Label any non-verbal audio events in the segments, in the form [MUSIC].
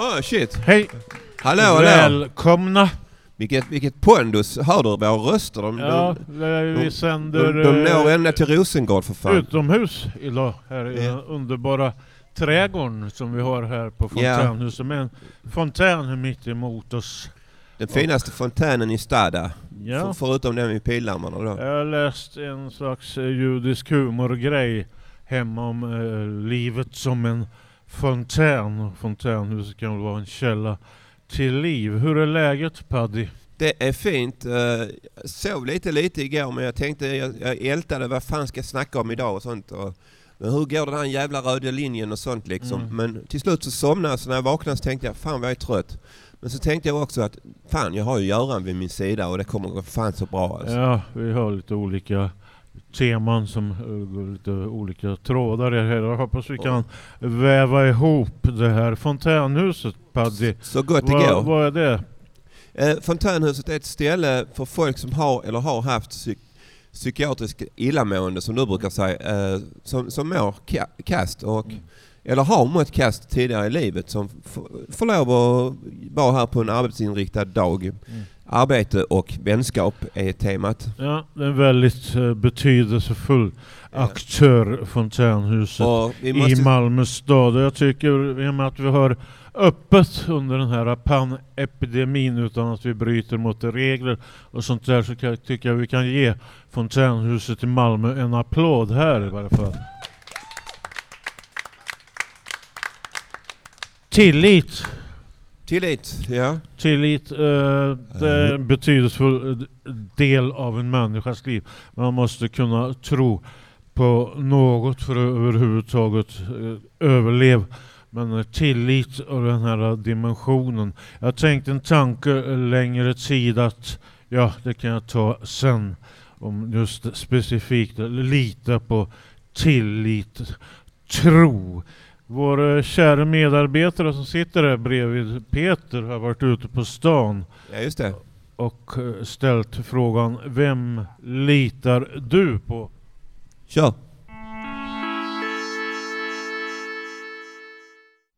Åh shit! Hej! Hallå, hallå! Välkomna! Vilket, vilket pondus! Hör du våra röster? De, Ja, de, vi de, sänder de, de når eh, ända till Rosengård för fan. utomhus idag här i Ja. den underbara trädgården som vi har här på fontänhuset med en fontän mitt emot oss. Den finaste fontänen i Stada. Ja. För, förutom den vid Pildammar då. Jag har läst en slags eh, judisk humorgrej hemma om eh, livet som en fontän. Fontänhuset kan väl vara en källa till liv. Hur är läget Paddy? Det är fint. Eh, sov lite lite igår men jag tänkte, jag, jag ältade vad fan ska jag snacka om idag och sånt. Och, men hur går den här jävla röda linjen och sånt liksom. Mm. Men till slut så somnade jag så när jag vaknade så tänkte jag fan vad jag är trött. Men så tänkte jag också att fan jag har ju Göran vid min sida och det kommer gå fan så bra alltså. Ja, vi har lite olika teman som eh, lite olika trådar här. Jag hoppas vi kan väva ihop det här fontänhuset Paddy. Så gott det går. vad är det? Eh, Fontänhuset är ett ställe för folk som har eller har haft psyk psykiatrisk illamående som du brukar säga. Eh, som, som mår ka- kast och Mm. eller har mått kast tidigare i livet som får lov att vara här på en arbetsinriktad dag. Mm. Arbete och vänskap är temat. Ja, det är en väldigt eh, betydelsefull aktör, fontänhuset. Och vi i måste, Malmö stad. Och jag tycker, i och med att vi har öppet under den här panepidemin utan att vi bryter mot regler och sånt där så kan, tycker jag vi kan ge Fontänhuset i Malmö en applåd här i varje fall. Tillit. Tillit, ja. Tillit eh, det är en betydelsefull eh, del av en människas liv. Man måste kunna tro på något för att överhuvudtaget eh, överleva. Men eh, tillit och den här dimensionen. Jag har tänkt en tanke eh, längre tid att ja, det kan jag ta sen. Om just specifikt eh, lita på tillit, tro. Vår kära medarbetare som sitter här bredvid Peter har varit ute på stan Ja just det. och eh, ställt frågan Vem litar du på? Kör.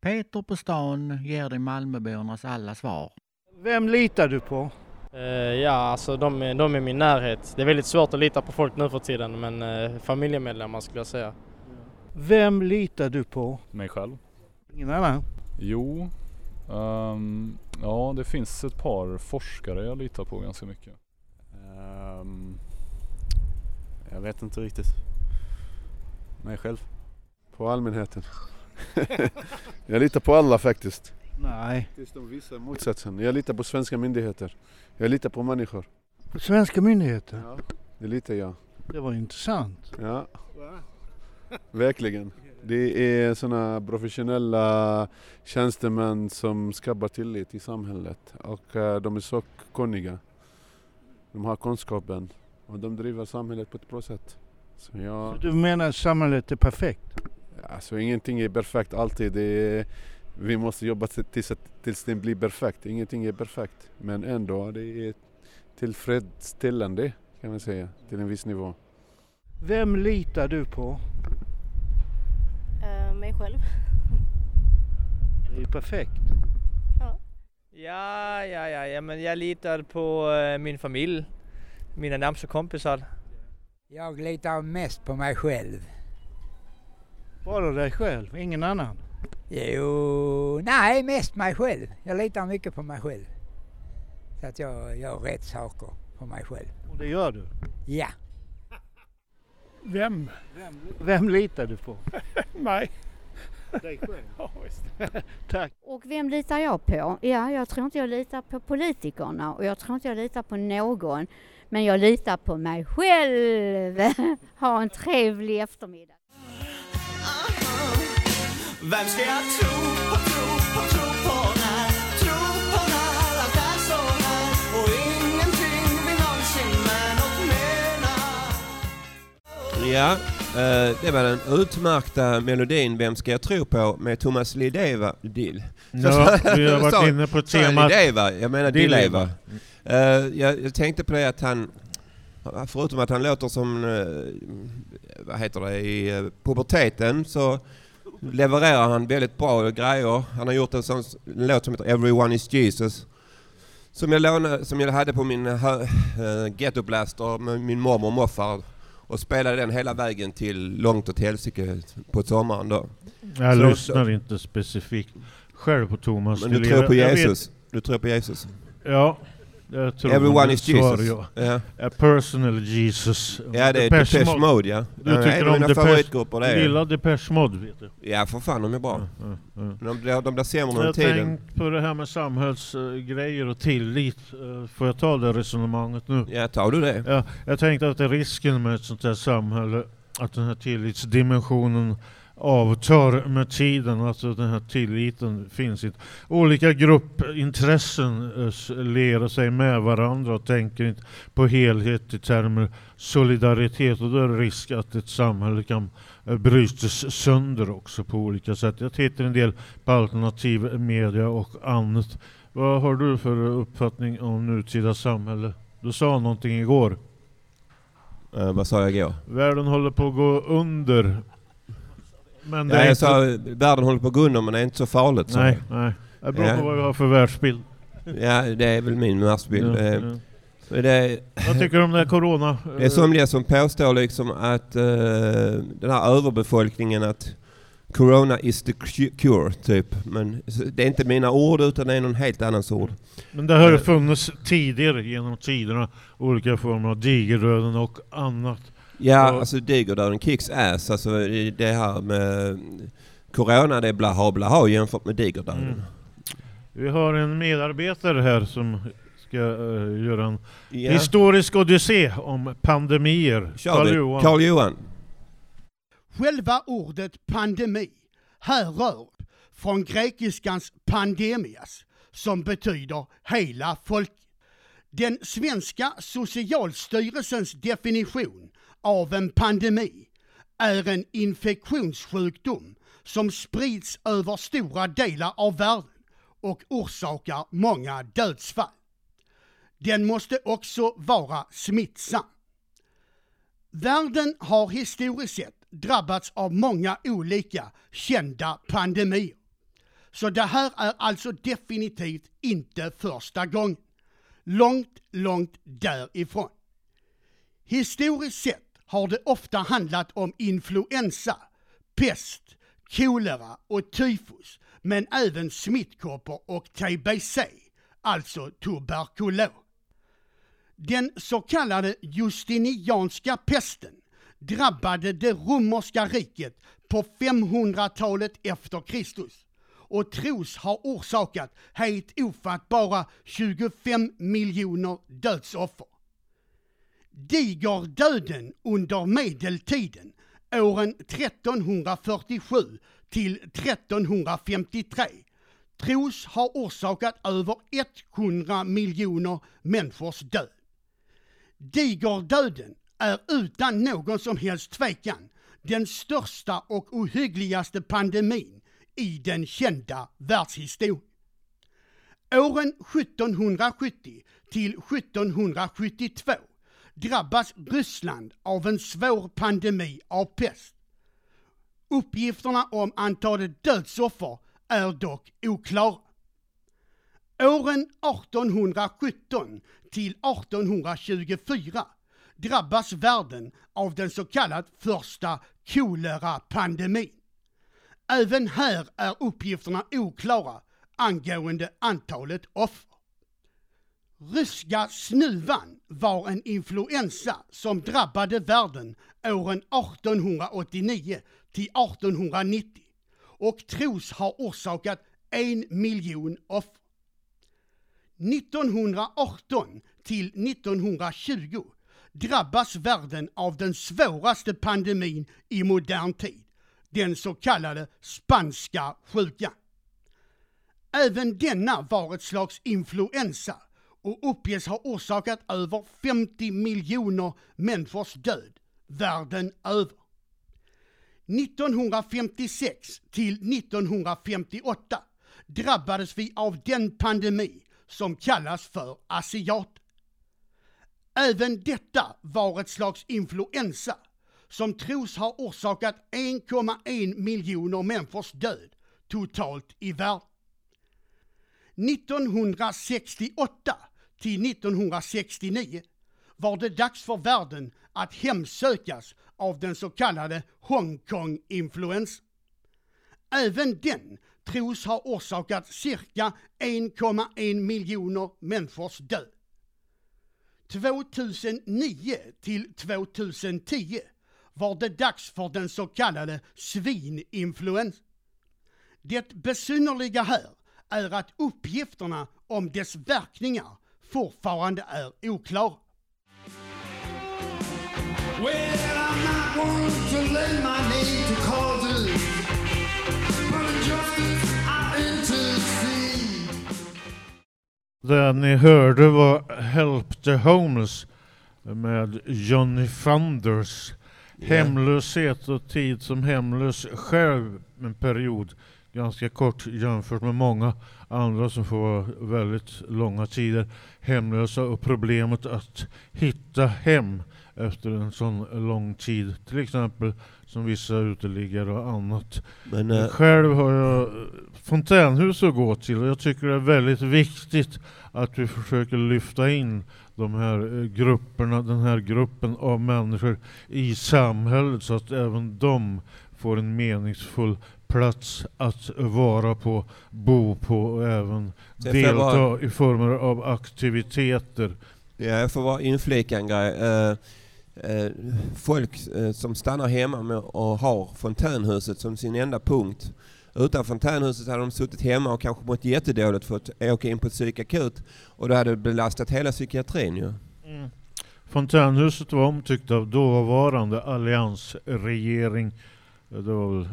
Peter på stan ger dig Malmöbornas alla svar. Vem litar du på? Eh, ja, alltså de, är- de är min närhet. Det är väldigt svårt att lita på folk nu för tiden men eh, familjemedlemmar skulle jag säga. Vem litar du på? Mig själv? Ingen annan? Jo, ehm, ja det finns ett par forskare jag litar på ganska mycket. Ehm, jag vet inte riktigt. Mig själv. På allmänheten. [LAUGHS] jag litar på alla faktiskt. Nej. Tills de visar motsatsen. Jag litar på svenska myndigheter. Jag litar på människor. På svenska myndigheter? Ja. Det litar jag. Det var intressant. Ja. Verkligen. Det är sådana professionella tjänstemän som skapar tillit i samhället. Och eh, de är så kunniga. De har kunskapen. Och de driver samhället på ett bra sätt. Så jag... Du menar att samhället är perfekt? Alltså ingenting är perfekt alltid. Är, vi måste jobba till- tills, tills det blir perfekt. Ingenting är perfekt. Men ändå, det är tillfredsställande kan man säga. Till en viss nivå. Vem litar du på? Eh, mig själv. Det är perfekt. Ja, ja, ja, ja, men jag litar på eh, min familj, mina närmsta kompisar. Jag litar mest på mig själv. Bara dig själv, ingen annan? Jo, nej, mest mig själv. Jag litar mycket på mig själv. Så att jag gör rätt saker på mig själv. Och det gör du? Ja. Vem? Vem litar du på? [LAUGHS] Mig. Dig själv? Ja, visst. [LAUGHS] Tack. Och vem litar jag på? Ja, jag tror inte jag litar på politikerna och jag tror inte jag litar på någon. Men jag litar på mig själv. [LAUGHS] Ha en trevlig eftermiddag. Vem ska jag tro på, Ja, eh, det var den utmärkta melodin Vem ska jag tro på med Thomas Lideva. Dill. Ja, vi har [LAUGHS] varit inne på temat Lideva? Jag menar Dilleva. Eh, jag, jag tänkte på det att han, förutom att han låter som, eh, vad heter det, i puberteten så levererar han väldigt bra grejer. Han har gjort en sån s- låt som heter Everyone is Jesus. Som jag, lånade, som jag hade på min uh, Ghetto Blaster med min mormor och morfar. Och spelade den hela vägen till långt åt helsike på sommaren då. Jag Så- lyssnar inte specifikt själv på Thomas Men du tror på vet- Jesus? Du tror på Jesus? Ja, jag tror Everyone is Jesus. ja. A personal Jesus. Ja, det är Depeche Mode, ja. Du en tycker av om mina Depeche, favoritgrupper, det är- du gillar Depeche Mode vet du. Ja, för fan de är bra. De, blir, de blir sämre med Jag tiden. tänkte på det här med samhällsgrejer och tillit. Eh, Får jag ta det resonemanget nu? Ja, tar du det? Ja, jag tänkte att det är risken med ett sånt här samhälle, att den här tillitsdimensionen avtar med tiden. Alltså den här tilliten finns inte. Olika gruppintressen eh, lerar sig med varandra och tänker inte på helhet i termer solidaritet. Och då är det risk att ett samhälle kan eh, brytas sönder också på olika sätt. Jag tittar en del på alternativ media och annat. Vad har du för uppfattning om nutida samhälle? Du sa någonting igår. Eh, vad sa jag igår? Världen håller på att gå under. Men det Ja, är inte... sa världen håller på att gå under men det är inte så farligt. sa Nej, nej. Det beror Ja. på vad vi har för världsbild. Ja, det är väl min världsbild. Ja, Eh, ja. så Det, Vad tycker du om det här corona? det är somliga som påstår liksom att eh, den här överbefolkningen att Corona is the cu- cure, typ. Men så det är inte mina ord utan det är någon helt annans ord. Men det har ju Eh, funnits tidigare genom tiderna olika former av digerdöden och annat. Ja, Och- alltså digerdöden kicks ass. Alltså det det här med Corona det är blaha blaha jämfört med digerdöden. Mm. Vi har en medarbetare här som ska eh, göra en Ja. historisk odyssé om pandemier. Karl-Johan. Karl-Johan. Själva ordet pandemi härrör från grekiskans pandemias som betyder hela folk. Den svenska socialstyrelsens definition av en pandemi är en infektionssjukdom som sprids över stora delar av världen och orsakar många dödsfall. Den måste också vara smittsam. Världen har historiskt sett drabbats av många olika kända pandemier. Så det här är alltså definitivt inte första gången. Långt, långt därifrån. Historiskt sett har det ofta handlat om influensa, pest, kolera och tyfus, men även smittkoppor och typ TBC, alltså tuberkulos. Den så kallade justinianska pesten drabbade det romerska riket på 500-talet efter Kristus och tros ha orsakat helt ofattbara 25 miljoner dödsoffer. Digerdöden under medeltiden, åren 1347 till 1353, tros ha orsakat över 100 miljoner människors död. Digerdöden är utan någon som helst tvekan den största och ohyggligaste pandemin i den kända världshistorien. Åren 1770 till 1772 drabbas Ryssland av en svår pandemi av pest. Uppgifterna om antalet dödsoffer är dock oklara. Åren 1817 till 1824 drabbas världen av den så kallade första kolerapandemin. Även här är uppgifterna oklara angående antalet offer. Ryska snuvan var en influensa som drabbade världen åren 1889 till 1890 och tros ha orsakat en miljon offer. 1918 till 1920 drabbas världen av den svåraste pandemin i modern tid, den så kallade spanska sjukan. Även denna var ett slags influensa och uppges ha orsakat över 50 miljoner människors död världen över. 1956 till 1958 drabbades vi av den pandemi som kallas för asiat. Även detta var ett slags influensa som tros ha orsakat 1,1 miljoner människors död totalt i världen. 1968 till 1969 var det dags för världen att hemsökas av den så kallade Hongkong-influensan. Även den tros ha orsakat cirka 1,1 miljoner människors död. 2009 till 2010 var det dags för den så kallade svininfluensan. Det besynnerliga här är att uppgifterna om dess verkningar fortfarande är intercede. Det ni hörde var Help the Homeless med Johnny Thunders. Hemlöshet och tid som hemlös själv en period ganska kort jämfört med många andra som får vara väldigt långa tider hemlösa och problemet att hitta hem efter en sån lång tid. Till exempel som vissa uteliggare och annat. Men, eh, Själv har jag fontänhus att gå till och jag tycker det är väldigt viktigt att vi försöker lyfta in de här eh, grupperna, den här gruppen av människor i samhället så att även de får en meningsfull plats att vara på, bo på och även delta bara- i former av aktiviteter. Ja, jag får bara inflika en grej. Eh, eh, folk eh, som stannar hemma och har fontänhuset som sin enda punkt. Utan fontänhuset hade de suttit hemma och kanske mått jättedåligt för att åka in på psykakut. Och då hade det belastat hela psykiatrin ju. Mm. Fontänhuset var omtyckt av dåvarande alliansregering. Det var väl,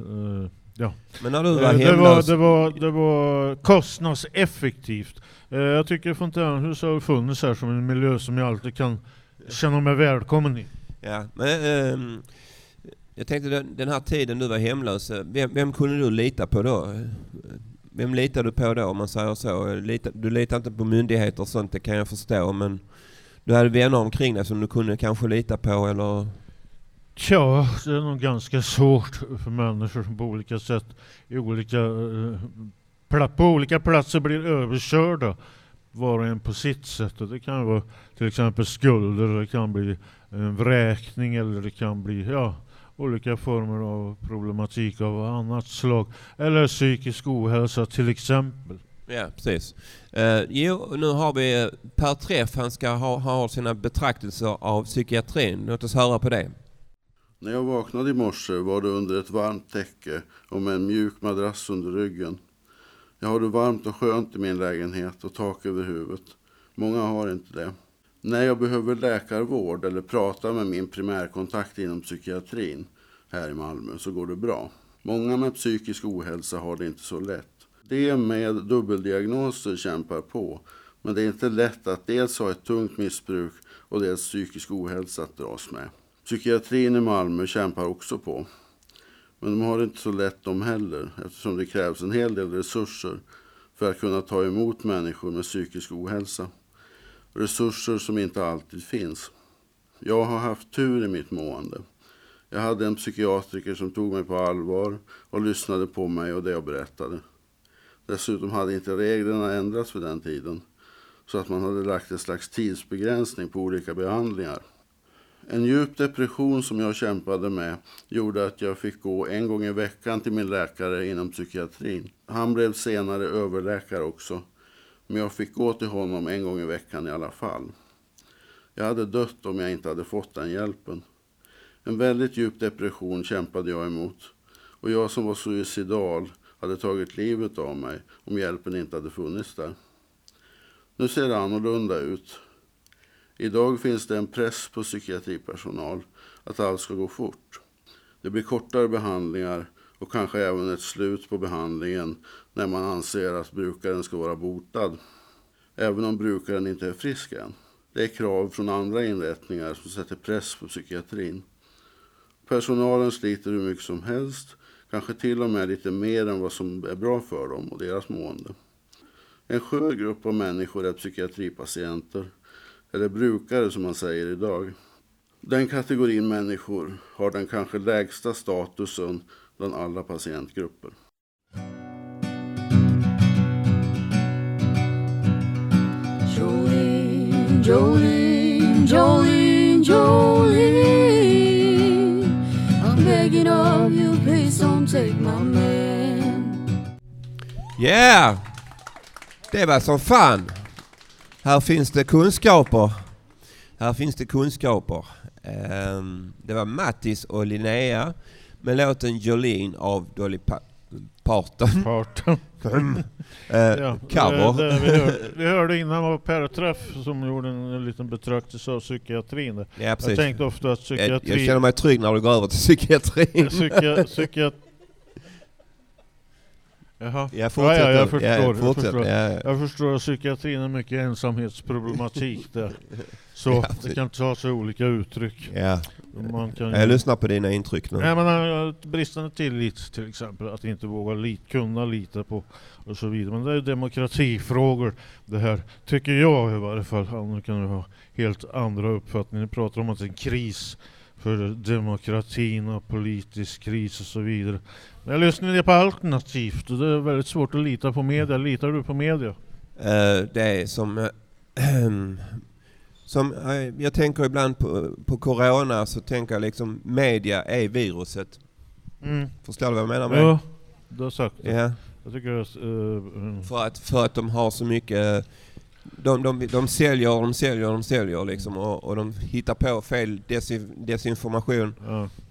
eh, ja. Men när du var Eh, det, var, hemlös- det, var, det var kostnadseffektivt. Eh, jag tycker fontänhus har funnits här som en miljö som jag alltid kan känna mig välkommen i. Ja, men ehm, jag tänkte den, här tiden du var hemlös, eh, vem, vem kunde du lita på då? Vem litade du på då om man säger så? Lita, du litar inte på myndigheter och sånt, det kan jag förstå men du hade vänner omkring dig som du kunde kanske lita på eller? Tja, det är nog ganska svårt för människor som på olika sätt i olika, eh, pla- på olika platser blir överkörda var och en på sitt sätt. Och det kan vara till exempel skulder, det kan bli en vräkning eller det kan bli ja, olika former av problematik av annat slag. Eller psykisk ohälsa till exempel. Ja, precis. Eh, jo, nu har vi eh, Per Träff, han ska ha, ha sina betraktelser av psykiatrin. Låt oss höra på det. När jag vaknade i morse var det under ett varmt täcke och med en mjuk madrass under ryggen. Jag har det varmt och skönt i min lägenhet och tak över huvudet. Många har inte det. När jag behöver läkarvård eller prata med min primärkontakt inom psykiatrin här i Malmö så går det bra. Många med psykisk ohälsa har det inte så lätt. De med dubbeldiagnoser kämpar på, men det är inte lätt att dels ha ett tungt missbruk och dels psykisk ohälsa att dras med. Psykiatrin i Malmö kämpar också på. Men de har det inte så lätt de heller eftersom det krävs en hel del resurser för att kunna ta emot människor med psykisk ohälsa. Resurser som inte alltid finns. Jag har haft tur i mitt mående. Jag hade en psykiatriker som tog mig på allvar och lyssnade på mig och det jag berättade. Dessutom hade inte reglerna ändrats vid den tiden så att man hade lagt en slags tidsbegränsning på olika behandlingar. En djup depression som jag kämpade med gjorde att jag fick gå en gång i veckan till min läkare inom psykiatrin. Han blev senare överläkare också, men jag fick gå till honom en gång i veckan i alla fall. Jag hade dött om jag inte hade fått den hjälpen. En väldigt djup depression kämpade jag emot och jag som var suicidal hade tagit livet av mig om hjälpen inte hade funnits där. Nu ser det annorlunda ut. Idag finns det en press på psykiatripersonal att allt ska gå fort. Det blir kortare behandlingar och kanske även ett slut på behandlingen när man anser att brukaren ska vara botad. Även om brukaren inte är frisk än. Det är krav från andra inrättningar som sätter press på psykiatrin. Personalen sliter hur mycket som helst, kanske till och med lite mer än vad som är bra för dem och deras mående. En skör grupp av människor är psykiatripatienter, eller brukare som man säger idag. Den kategorin människor har den kanske lägsta statusen bland alla patientgrupper. Jolene, Jolene, Jolene, Jolene. I'm begging of you, please don't take my man. Yeah! Det var som fan. Här finns det kunskaper. Här finns det kunskaper. Ehm, det var Mattis och Linnea med låten Jolene av Dolly pa- Parton. [LAUGHS] Parton. [LAUGHS] Eh, Ja, cover. det- det vi, hör, [LAUGHS] vi hörde innan var Per Träff som gjorde en liten betraktelse av psykiatrin. där. Ja, precis. jag tänkte ofta att jag, psykiatri... jag känner mig trygg när du går över till psykiatrin. Psykia, psykiat... Jaha. Ja, fortsätt ja, ja, jag nu. förstår. Ja, jag, fortsätt. förstår. Ja, ja. jag förstår att psykiatrin är mycket ensamhetsproblematik där. [LAUGHS] Så Ja, det kan ta sig olika uttryck. Ja. Man kan Jag lyssnar på dina intryck nu. Nej, men äh, bristande tillit till exempel, att inte våga lit, kunna lita på och så vidare. Men det är demokratifrågor det här, tycker jag i varje fall. Andra kan ju ha helt andra uppfattningar. Ni pratar om att det är en kris för demokratin och politisk kris och så vidare. Jag lyssnar på alternativt och det är väldigt svårt att lita på media. Litar du på media? Eh, det är som... [CLEARS THROAT] som eh, jag tänker ibland på, på corona så tänker jag liksom media är viruset. Mm. Förstår du vad jag menar med Ja, du har sagt det. Ja. Jag tycker att... eh, För att, för att de har så mycket... De, de, de säljer, de säljer, de säljer liksom och, och de hittar på fel desin, desinformation.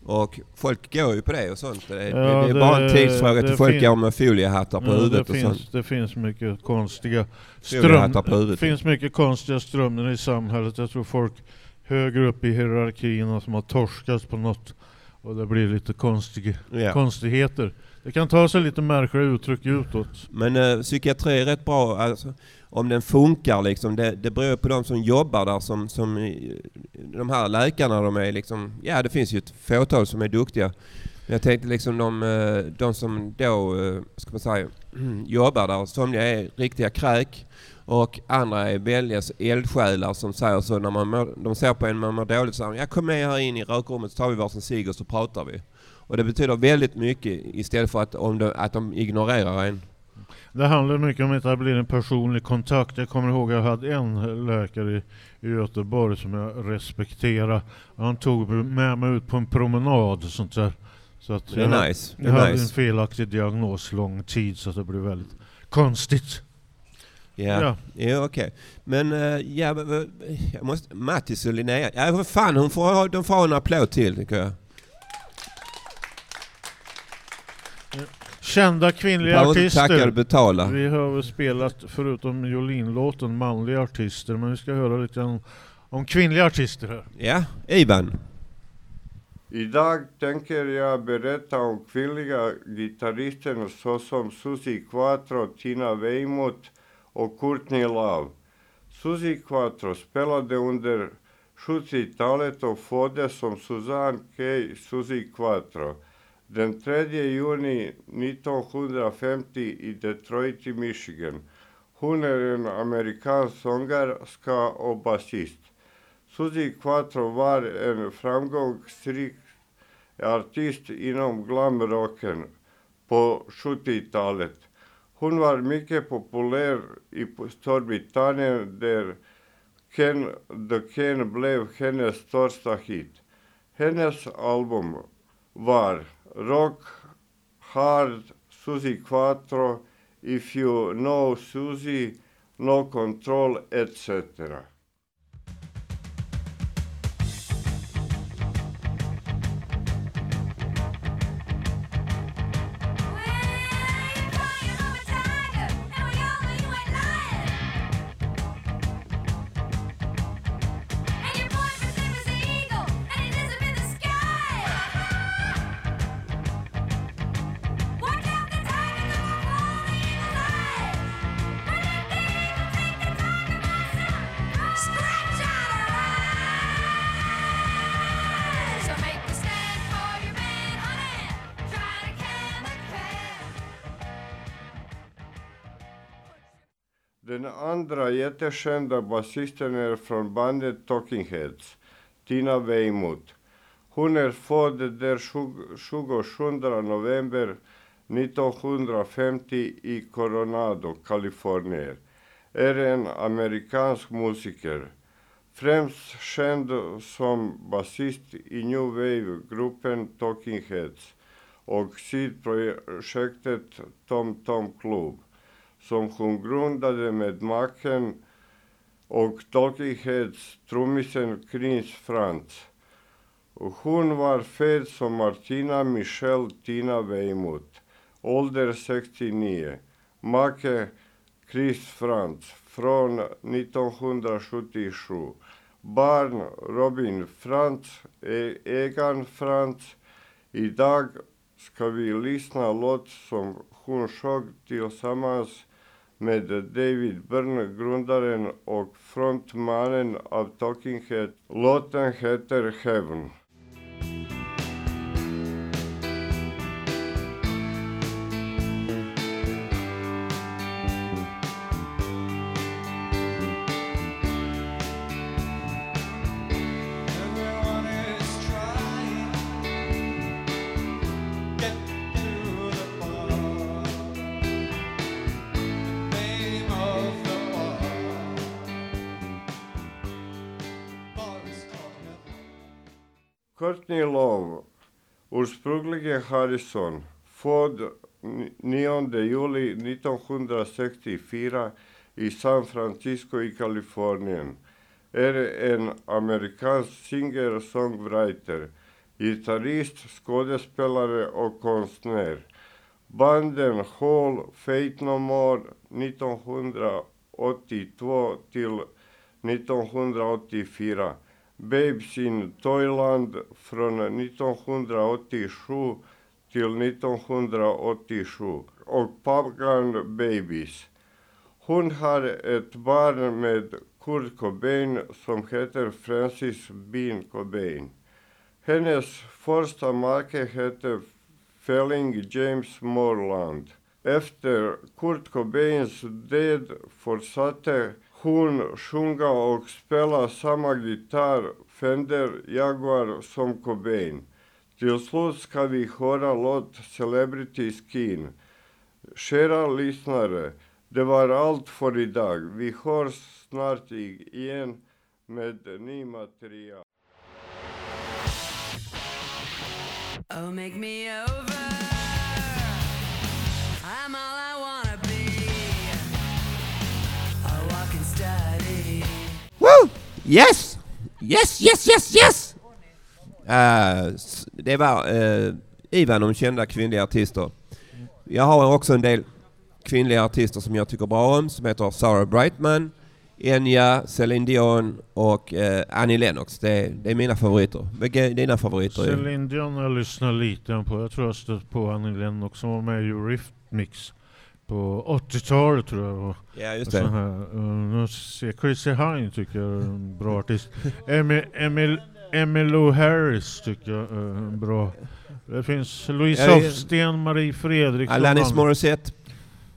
Och folk går ju på det och sånt. Det, är- Ja, det är bara en det- tidsfråga till det folk går med foliehattar på Ja, huvudet det och finns, sånt. Det finns mycket konstiga ström, huvudet. finns mycket konstiga strömningar i samhället. Jag tror folk högre upp i hierarkierna som har torskat på något och det blir lite konstig, Ja. konstigheter. Det kan ta sig lite märkliga uttryck utåt. Men eh, psykiatri är rätt bra, alltså, om den funkar liksom. Det, det beror på de som jobbar där som, som eh, de här läkarna de är liksom, ja det finns ju ett fåtal som är duktiga. Men jag tänkte liksom de, eh, de som då, eh, ska man säga, [CLEARS THROAT] jobbar där, somliga är riktiga kräk och andra är väldigt eldsjälar som säger så när man mår, de ser på en man mår dåligt så säger de, ja kom med här in i rökrummet så tar vi varsin cigg och så pratar vi. Och det betyder väldigt mycket istället för att, om de, att de ignorerar en. Det handlar mycket om att det blir en personlig kontakt. Jag kommer ihåg att jag hade en läkare i, i Göteborg som jag respekterade. Han tog med mig ut på en promenad och sånt där. Så att Det är jag, nice. Jag hade nice. en felaktig diagnos lång tid så att det blev väldigt konstigt. Ja, Ja. ja. okej. Men eh, ja, jag måste, Mattis och Linnea, ja fan hon får, de får en applåd till tycker jag. Kända kvinnliga artister. betala. Vi har väl spelat, förutom Jolin-låten, manliga artister. Men vi ska höra lite om, om kvinnliga artister här. Ja, Ivan. Idag tänker jag berätta om kvinnliga gitarrister såsom Susie Quattro, Tina Weymouth och Courtney Love. Susie Quattro spelade under 70-talet och föddes som Susanne K. Susie Quattro den 3 juni 1950 i Detroit i Michigan. Hon är en amerikansk sångerska och basist. Suzy Quattro var en framgångsrik artist inom glamrocken på 70-talet. Hon var mycket populär i Storbritannien där Ken the Ken blev hennes största hit. Hennes album var Rock Hard, Susie Quattro, If You Know Susie, No Control, etc. Den andra jättekända basisten är från bandet Talking Heads. Tina Weymouth. Hon är född den 27 november 1950 i Coronado, Kalifornien. Är en amerikansk musiker. Främst känd som basist i New Wave-gruppen Talking Heads och sidprojektet Tom Tom Club som hon grundade med maken och tolkighetstrummisen Heads Frans. Chris Frantz. Hon var född som Martina Michelle Tina Weymouth, ålder 69. Make Chris Frantz från 1977. Barn Robin Frantz, e-, Egan Frantz. Idag ska vi lyssna låt som hon sjöng tillsammans med David Byrne, grundaren och frontmannen av Talking Head. Låten heter Heaven. Smrtni Love, ursprungligen Harrison, född 9 juli 1964 i San Francisco i Kalifornien, är en amerikansk singer-songwriter, gitarrist, skådespelare och konstnär. Banden Hall, Fate No More 1982 till 1984. Babes in Toyland från 1987 till 1987 och Popgun Babies. Hon har ett barn med Kurt Cobain som heter Francis Bean Cobain. Hennes första make hette Felling James Morland. Efter Kurt Cobains död fortsatte hon sjunga och spela samma gitarr, Fender Jaguar, som Cobain. Till slut ska vi höra låt Celebrity Skin. Kära lyssnare, det var allt för idag. Vi hörs snart igen med ny material. Oh, make me over. Yes! Yes, yes, yes, yes! Uh, det var uh, Ivan om kända kvinnliga artister. Jag har också en del kvinnliga artister som jag tycker bra om som heter Sarah Brightman, Enya, Celine Dion och eh, Annie Lennox. Det, är- det är mina favoriter. Vilka är dina favoriter? Celine Dion har jag lyssnat lite på. Jag tror jag stött på Annie Lennox som var med i Eurythmics på 80-talet tror jag. Ja, just det. Här, ser Chrissy Hine tycker jag är en bra [LAUGHS] artist. Emil, Emil, Emmylou Harris tycker jag är en bra. Det finns Louise. Hofsten, Marie Fredriksson. Alanis Morissette.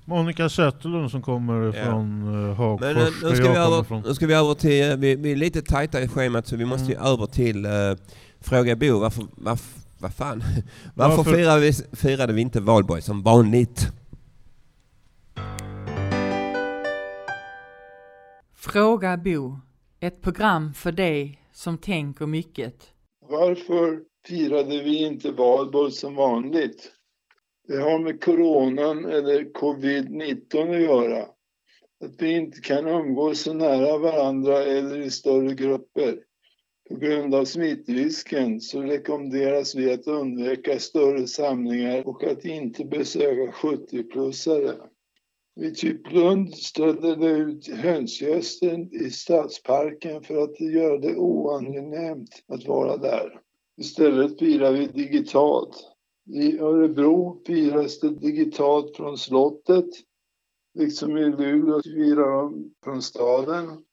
Monica Zetterlund som kommer Ja. från uh, Hagfors, Men eh, nu ska, vi över, från. nu ska vi över till, eh, vi, vi är lite tajta i schemat så vi måste ju över till uh, Fråga Bo. Varför, varför, vad fan? [LAUGHS] Varför, Varför- Firade, vi, firade vi inte valborg som vanligt? Fråga Bo. Ett program för dig som tänker mycket. Varför firade vi inte valborg som vanligt? Det har med coronan eller covid-19 att göra. Att vi inte kan umgås så nära varandra eller i större grupper. På grund av smittrisken så rekommenderas vi att undvika större samlingar och att inte besöka 70-plussare. Vid Typlund ställde de ut hönsgästen i stadsparken för att göra det oangenämt att vara där. Istället firar vi digitalt. I Örebro firas det digitalt från slottet. Liksom i Luleå firar de från staden.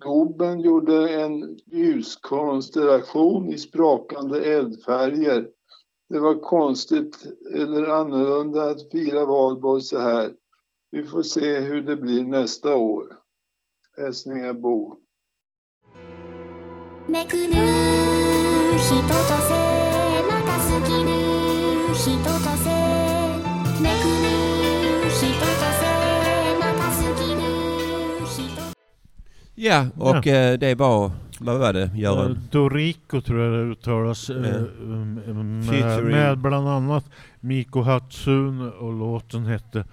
Globen gjorde en ljuskonstellation i sprakande eldfärger. Det var konstigt eller annorlunda att fira valborg så här. Vi får se hur det blir nästa år. Hälsningar Bo. めくる 人とせまた好きぬ人とせめくぬ人とせまた好きぬ人 Ja, och eh, det var, vad var det Eh, Göran? Dorico tror jag det uttalas. eh, Ja. um, um, med, Featuring- med bland annat Miko Hatsune och låten hette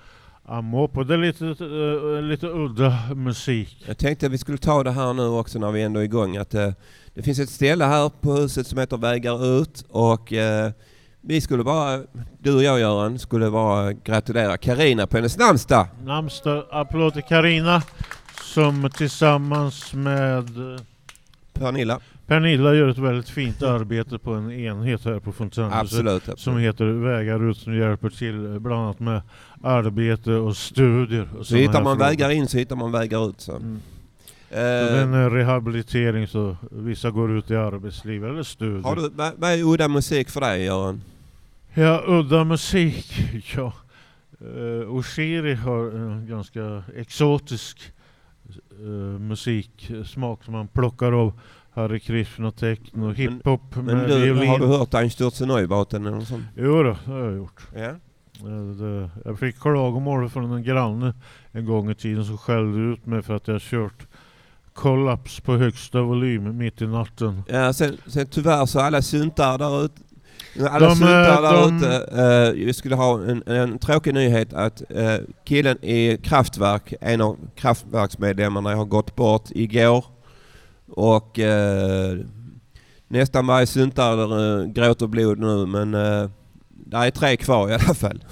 Amopo. Det är lite, eh, lite udda musik. Jag tänkte att vi skulle ta det här nu också när vi ändå är igång. Att, eh, det finns ett ställe här på huset som heter Vägar ut och eh, vi skulle bara, du och jag Göran, skulle bara gratulera Karina på hennes namnsdag. Namnsdag, applåd till Karina som tillsammans med Pernilla. Pernilla gör ett väldigt fint arbete på en enhet här på Fontänhuset som heter Vägar ut som hjälper till eh, bland annat med arbete och studier. Och Så hittar man frågor. vägar in så hittar man vägar ut. Så. Så Eh, det är en eh, rehabilitering så vissa går ut i arbetsliv eller studier. har du, vad, vad är udda musik för dig Göran? Ja, udda musik. [LAUGHS] Ja. Uh, Oshiri har en ganska exotisk uh, musiksmak som man plockar av Hare Krishna, techno, hiphop Men med du, violin. har du hört Einstürze Neubauten eller något sånt? Jo då, det har jag gjort. Ja. Jag fick klagomål från en granne en gång i tiden som skällde ut mig för att jag kört kollaps på högsta volym mitt i natten. Ja, sen, sen tyvärr så alla syntar där ute alla De, syntar eh, där de- ute. eh, vi skulle ha en, en tråkig nyhet att eh, killen i Kraftwerk, en av Kraftwerksmedlemmarna har gått bort igår. Och eh, nästan varje syntare uh, gråter blod nu men uh, det är tre kvar i alla fall.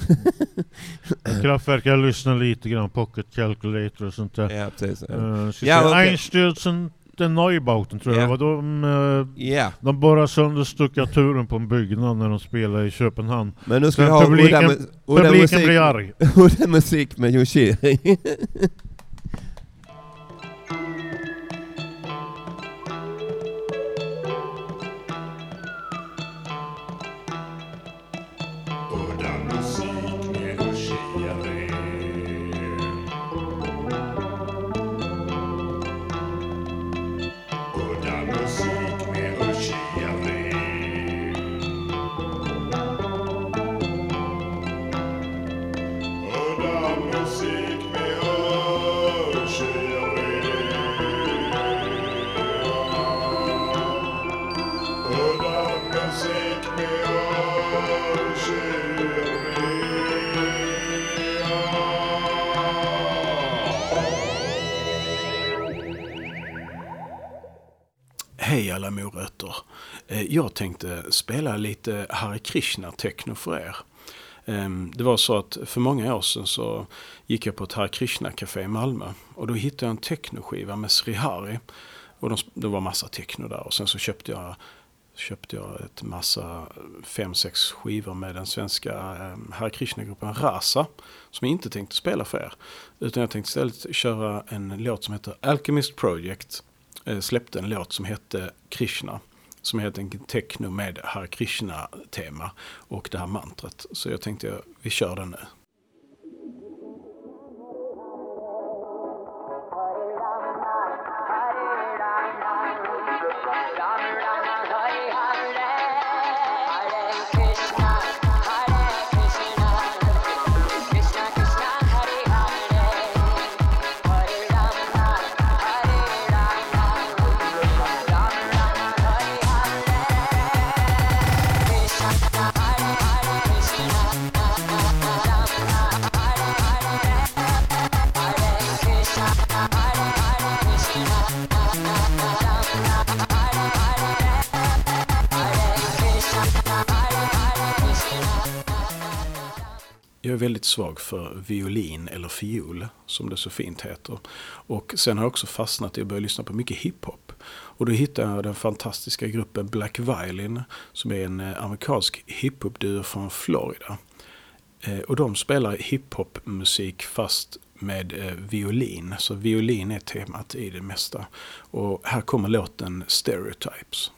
Kraftwerk, jag lyssnar lite grann, Pocket Calculator och sånt där. Ja, precis. Ja. Uh, Ja. Einstürzen den Neubauten tror jag var. De, uh, Ja. de borrade sönder stuckaturen på en byggnad när de spelade i Köpenhamn. Men nu ska vi ha publiken, udda, udda publiken musik, blir arg. [LAUGHS] udda musik med Yoshiri. [LAUGHS] Jag tänkte spela lite Hare Krishna-techno för er. Ehm, det var så att för många år sedan så gick jag på ett Hare Krishna-café i Malmö och då hittade jag en technoskiva med Srihari. Och de, det var massa techno där och sen så köpte jag, köpte jag ett massa, fem, sex skivor med den svenska ehm, Hare Krishna-gruppen Rasa. Som jag inte tänkte spela för er. Utan jag tänkte istället köra en låt som heter Alchemist Project eh, släppte en låt som hette Krishna. Som är helt enkelt techno med Hare Krishna-tema och det här mantrat. Så jag tänkte vi kör den nu. Svag för violin eller fiol, som det så fint heter. Och sen har jag också fastnat i att börja lyssna på mycket hiphop. Och då hittade jag den fantastiska gruppen Black Violin, som är en eh, amerikansk hiphop-duo från Florida. Eh, och de spelar hiphop-musik fast med eh, violin. Så violin är temat i det mesta. Och här kommer låten Stereotypes.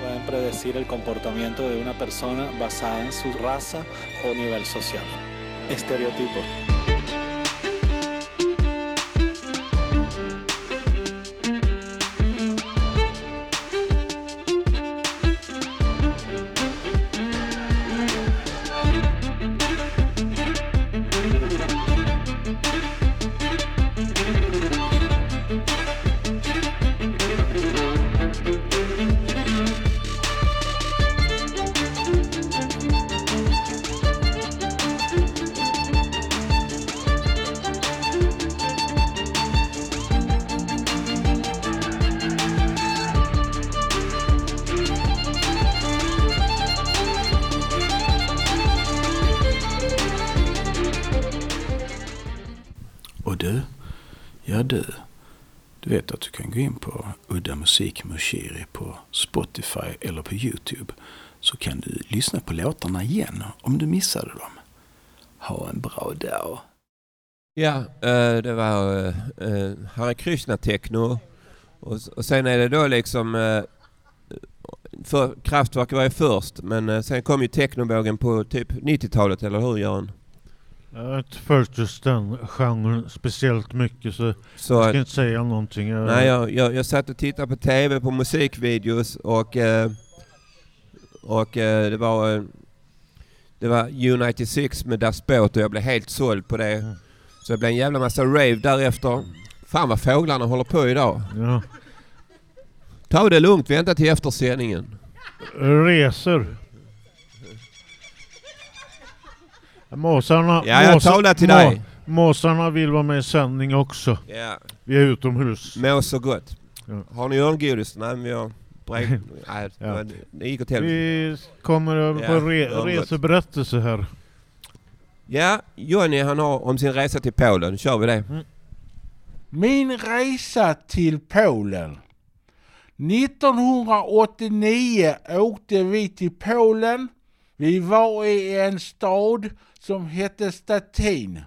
Pueden predecir el comportamiento de una persona basada en su raza o nivel social. Estereotipo. Musik Mushiri på Spotify eller på Youtube så kan du lyssna på låtarna igen om du missade dem. Ha en bra dag. Ja, eh, det var eh, eh, Hare Krishna-techno. och, sen är det då liksom för, Kraftwerk var ju först men sen kom ju technovågen på typ 90-talet eller hur Göran? Jag har inte följt just den genren speciellt mycket så, Så jag att- ska inte säga någonting. Jag, Nej, jag, jag, jag satt och tittade på TV på musikvideos och, eh, och eh, det var eh, det var U96 med Das Boot och jag blev helt såld på det. Så det blev en jävla massa rave därefter. Fan vad fåglarna håller på idag. Ja. Ta det lugnt, vänta till efter sändningen. Resor. Måsarna, Ja, jag måsar- talar till må- dig. Måsarna vill vara med i sändning också. Ja. Vi är utomhus. Må så gott. Ja. Har ni örngodis? Nej, men vi har brev... Nej, [LAUGHS] Ja. det- gick åt helvete. Vi kommer över på Ja, re, reseberättelse här. Ja, Johnny han har om sin resa till Polen. Kör vi det? Min resa till Polen. 1989 åkte vi till Polen. Vi var i en stad som hette Statin.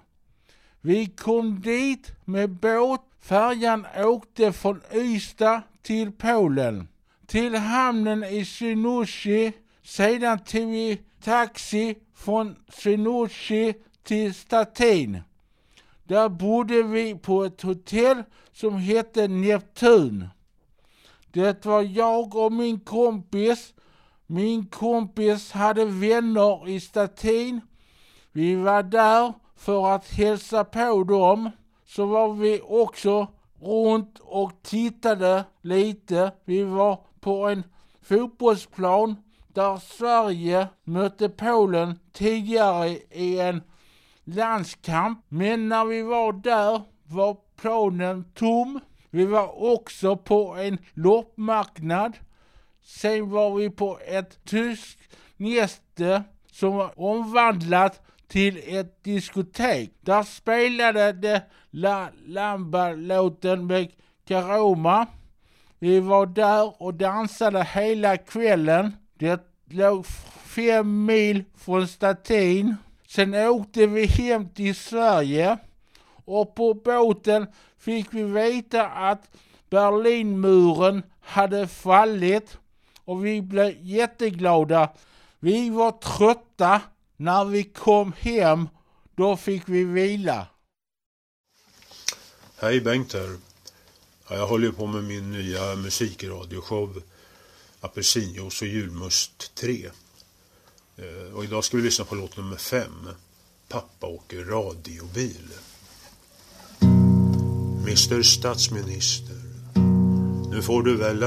Vi kom dit med båt. Färjan åkte från Ystad till Polen. Till hamnen i Swinoujscie. Sedan tog vi taxi från Swinoujscie till Statin. Där bodde vi på ett hotell som hette Neptun. Det var jag och min kompis. Min kompis hade vänner i Statin vi var där för att hälsa på dem. Så var vi också runt och tittade lite. Vi var på en fotbollsplan där Sverige mötte Polen tidigare i en landskamp. Men när vi var där var planen tom. Vi var också på en loppmarknad. Sen var vi på ett tyskt näste som var omvandlat till ett diskotek. Där spelade de La Lamba-låten med Karoma. Vi var där och dansade hela kvällen. Det låg fem mil från statin. Sen åkte vi hem till Sverige och på båten fick vi veta att Berlinmuren hade fallit och vi blev jätteglada. Vi var trötta när vi kom hem. Då fick vi vila. Hej Bengt här. Jag håller på med min nya musikradioshow Apelsinjuice och julmust 3. Eh, och idag ska vi lyssna på låt nummer 5. Pappa åker radiobil. Mr Statsminister. Nu får du väl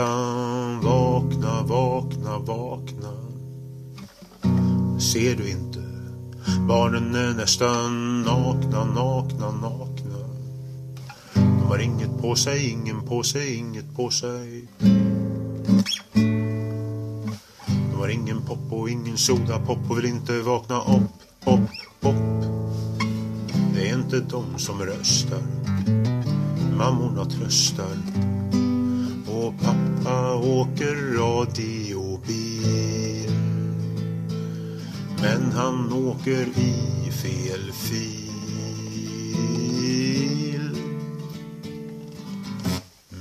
vakna, vakna, vakna. Ser du inte? Barnen är nästan nakna, nakna, nakna. De har inget på sig, ingen på sig, inget på sig. De har ingen pop och ingen sodapop och vill inte vakna upp, upp, upp. Det är inte de som röstar. Mammorna tröstar. Och pappa åker radiobil. Men han åker i fel fil.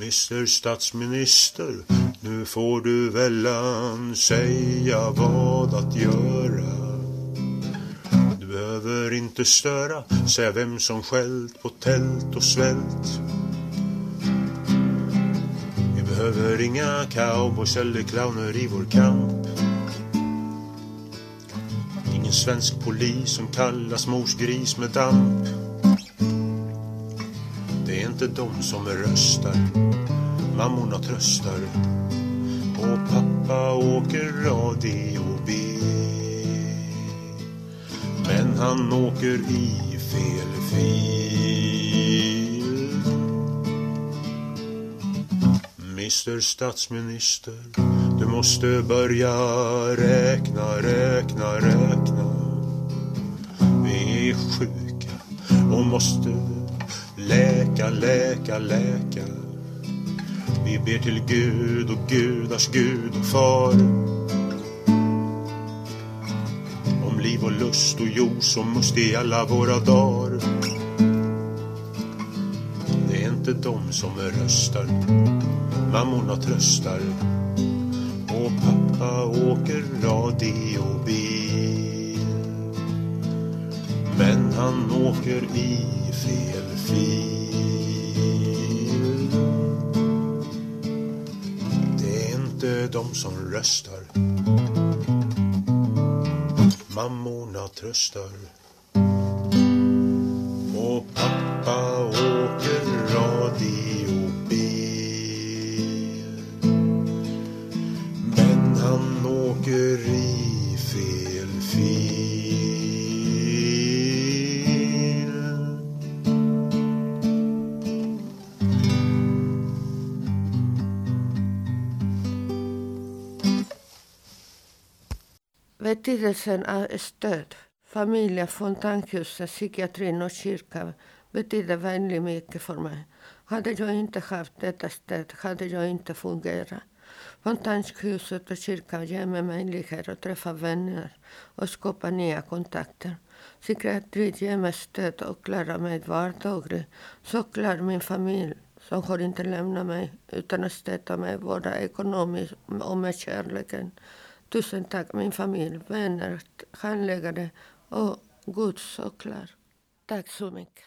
Mr Statsminister, nu får du välan säga vad att göra. Du behöver inte störa, säga vem som skällt på tält och svält. Vi behöver inga cowboys eller clowner i vår kamp. Svensk polis som kallas mors gris med damp. Det är inte de som röstar, mammorna tröstar. Och pappa åker radiobil. Men han åker i fel fil. Mr Statsminister, du måste börja räkna, räkna, räkna. Vi är sjuka och måste läka, läka, läka. Vi ber till Gud och gudars Gud och far. Om liv och lust och jord som must i alla våra dagar. Det är inte de som röstar, mammorna tröstar. Och pappa åker radiobil. Han åker i fel fil. Det är inte de som röstar. Mammorna tröstar. Och pappa åker radiobil. Men han åker i Betydelsen av stöd. Familjen, fontänhuset, psykiatrin och kyrkan betyder väldigt mycket för mig. Hade jag inte haft detta stöd hade jag inte fungerat. Fontänhuset och kyrkan ger mig möjlighet att träffa vänner och skapa nya kontakter. Psykiatrin ger mig stöd och klarar mig vardagligt. Så klarar min familj som har inte lämnat mig utan att stötta mig både ekonomiskt och med kärleken. Tusen tack min familj, vänner, handläggare och Gud såklart. Tack så mycket.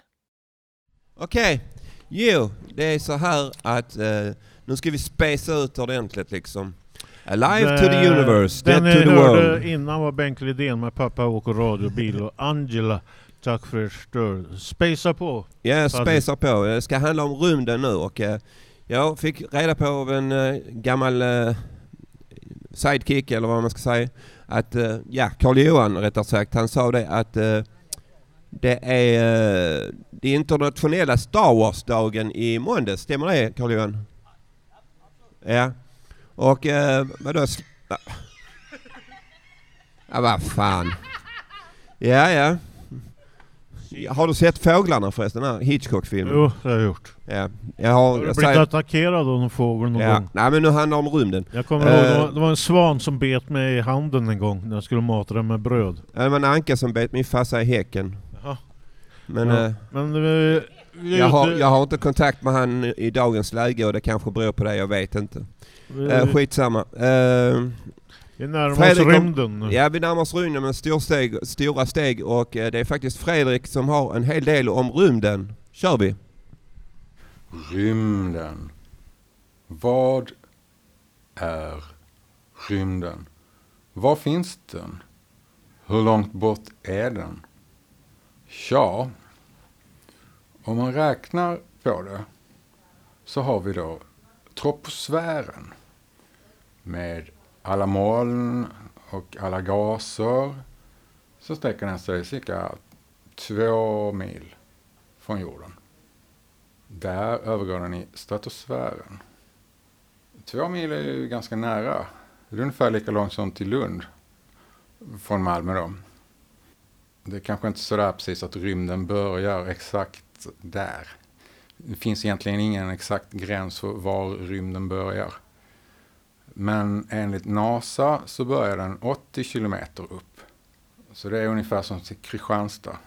Okej, jo, det är så här att eh, nu ska vi spacea ut ordentligt liksom. Alive to the universe, Den dead to the world. innan var Bengt Lidén med Pappa åker radiobil och Angela, tack för ert stöd. Spacea på. Ja, Paddy. spacea på. Det ska handla om rymden nu och eh, jag fick reda på av en eh, gammal eh, sidekick eller vad man ska säga att, eh, ja, Karl Johan rättare sagt, han sa det att eh, det är eh, det internationella Star Wars-dagen i måndags, stämmer det Karl Johan? Ja. Och eh, vadå? [LAUGHS] ja vad fan. Ja, ja. Har du sett Fåglarna förresten, den här Hitchcock-filmen? Jo, det har jag gjort. Ja. Jag har, Har du jag blivit säger- attackerad av någon fågel någon ja. gång? Nej men nu handlar det om rymden. Jag kommer ihåg, det Eh, var, det var en svan som bet mig i handen en gång när jag skulle mata den med bröd. Ja, Det var en anka som bet min farsa i häcken. Jaha. Men, Ja, eh, men är jag, har, jag har inte kontakt med han i dagens läge och det kanske beror på det, jag vet inte. Uh, skitsamma. Uh, Vi närmar oss rymden. Ja, vi närmar oss rymden med stor steg, stora steg och eh, det är faktiskt Fredrik som har en hel del om rymden. Kör vi! Rymden. Vad är rymden? Var finns den? Hur långt bort är den? Ja, om man räknar på det så har vi då troposfären med alla moln och alla gaser så sträcker den sig cirka två mil från jorden. Där övergår den i stratosfären. Två mil är ju ganska nära. Det är ungefär lika långt som till Lund från Malmö då. Det är kanske inte sådär precis att rymden börjar exakt där. Det finns egentligen ingen exakt gräns för var rymden börjar. Men enligt NASA så börjar den 80 kilometer upp. Så det är ungefär som till Kristianstad.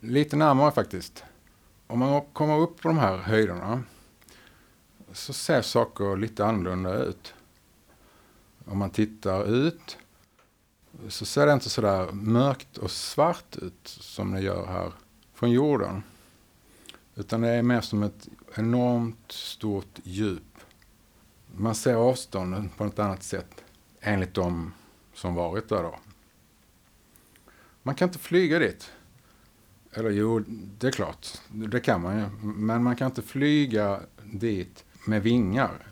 Lite närmare faktiskt. Om man kommer upp på de här höjderna så ser saker lite annorlunda ut. Om man tittar ut så ser det inte så där mörkt och svart ut som det gör här från jorden. Utan det är mer som ett enormt stort djup. Man ser avstånden på ett annat sätt enligt de som varit där då. Man kan inte flyga dit. Eller jo, det är klart, det kan man ju. Men man kan inte flyga dit med vingar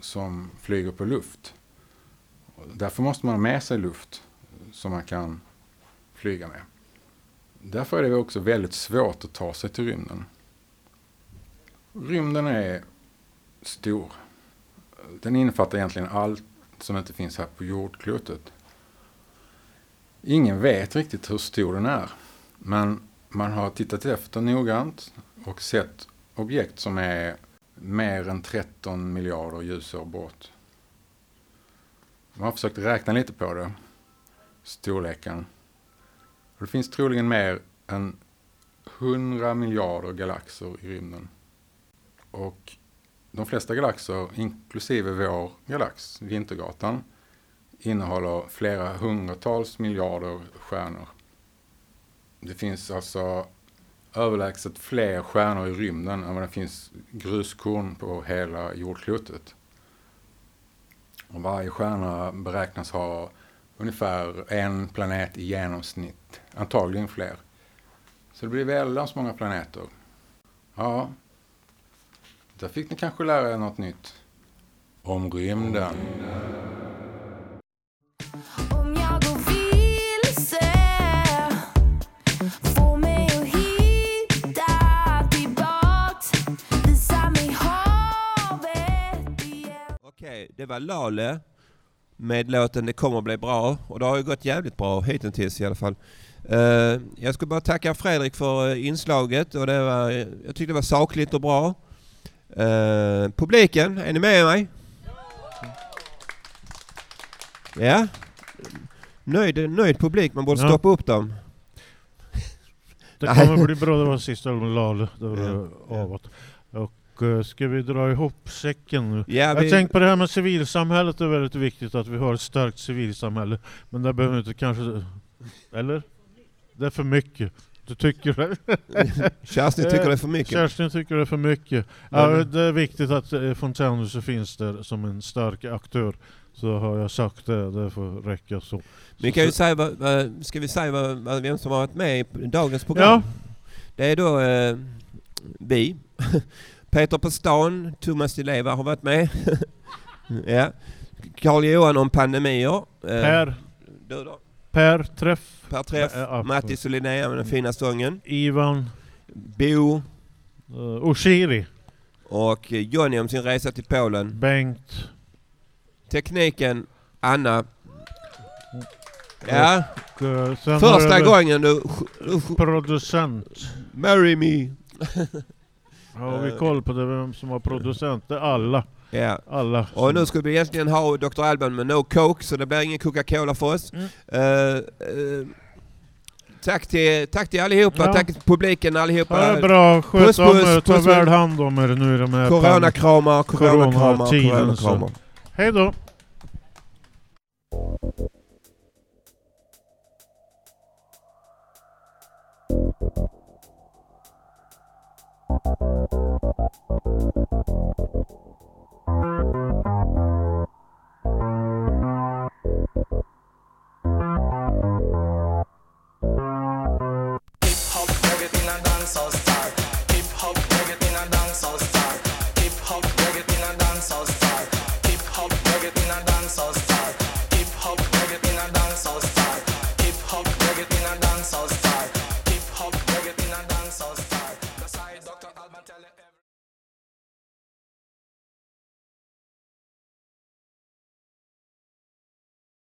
som flyger på luft. Därför måste man ha med sig luft som man kan flyga med. Därför är det också väldigt svårt att ta sig till rymden. Rymden är stor. Den innefattar egentligen allt som inte finns här på jordklotet. Ingen vet riktigt hur stor den är. Men man har tittat efter noggrant och sett objekt som är mer än 13 miljarder ljusår bort. Man har försökt räkna lite på det, storleken. Det finns troligen mer än 100 miljarder galaxer i rymden. Och de flesta galaxer, inklusive vår galax, Vintergatan, innehåller flera hundratals miljarder stjärnor. Det finns alltså överlägset fler stjärnor i rymden än vad det finns gruskorn på hela jordklotet. Och varje stjärna beräknas ha ungefär en planet i genomsnitt, antagligen fler. Så det blir väldans många planeter. Ja, där fick ni kanske lära er något nytt om rymden. Om jag går vilse Få mig att hitta tillbaks Visa mig havet igen Okej, det var Lale med låten Det kommer bli bra och det har ju gått jävligt bra hittills i alla fall. Eh, jag ska bara tacka Fredrik för eh, inslaget och det var, jag tyckte det var sakligt och bra. Eh, publiken, är ni med mig? Ja? Nöjd, nöjd publik, man borde Ja. stoppa upp dem. Det kommer bli bra, det var sista det var Ja. avat. Och uh, ska vi dra ihop säcken nu? Ja, jag vi- tänkte på det här med civilsamhället, det är väldigt viktigt att vi har ett starkt civilsamhälle. Men det behöver inte kanske... Eller? Det är för mycket. Du tycker det? [LAUGHS] Kerstin tycker det är för mycket. Kerstin tycker det är för mycket. Ja, det är viktigt att eh, Fontänhuset finns där som en stark aktör. Så har jag sagt det, det får räcka så. Vi kan ju säga, vad, ska vi säga vad, vem som har varit med i dagens program? Det är då eh, vi. [LAUGHS] Peter på stan, Thomas Di Leva har varit med. [LAUGHS] ja. Carl Johan om pandemier. Eh, Per. Du då? Per Träff. Per Träff. Ja. Mattis och Linnea med den fina sången. Ivan. Bo. Uh, Oshiri. Och eh, Johnny om sin resa till Polen. Bengt. Tekniken, Anna. Ja. Och, eh, Första gången du... Producent. Marry me. Har vi koll på det, vem som var producent? Det är alla. Ja. Alla. Och nu skulle vi egentligen ha Dr. Alban med No Coke, så det blir ingen Coca-Cola för oss. Mm. Eh, eh, tack, till, tack till allihopa, Ja. tack till publiken allihopa. Ja, bra, sköt Puss, om er, ta väl hand om er nu i de här Coronakramar, coronakramar, coronakramar. så. Hej då! Hip-hop,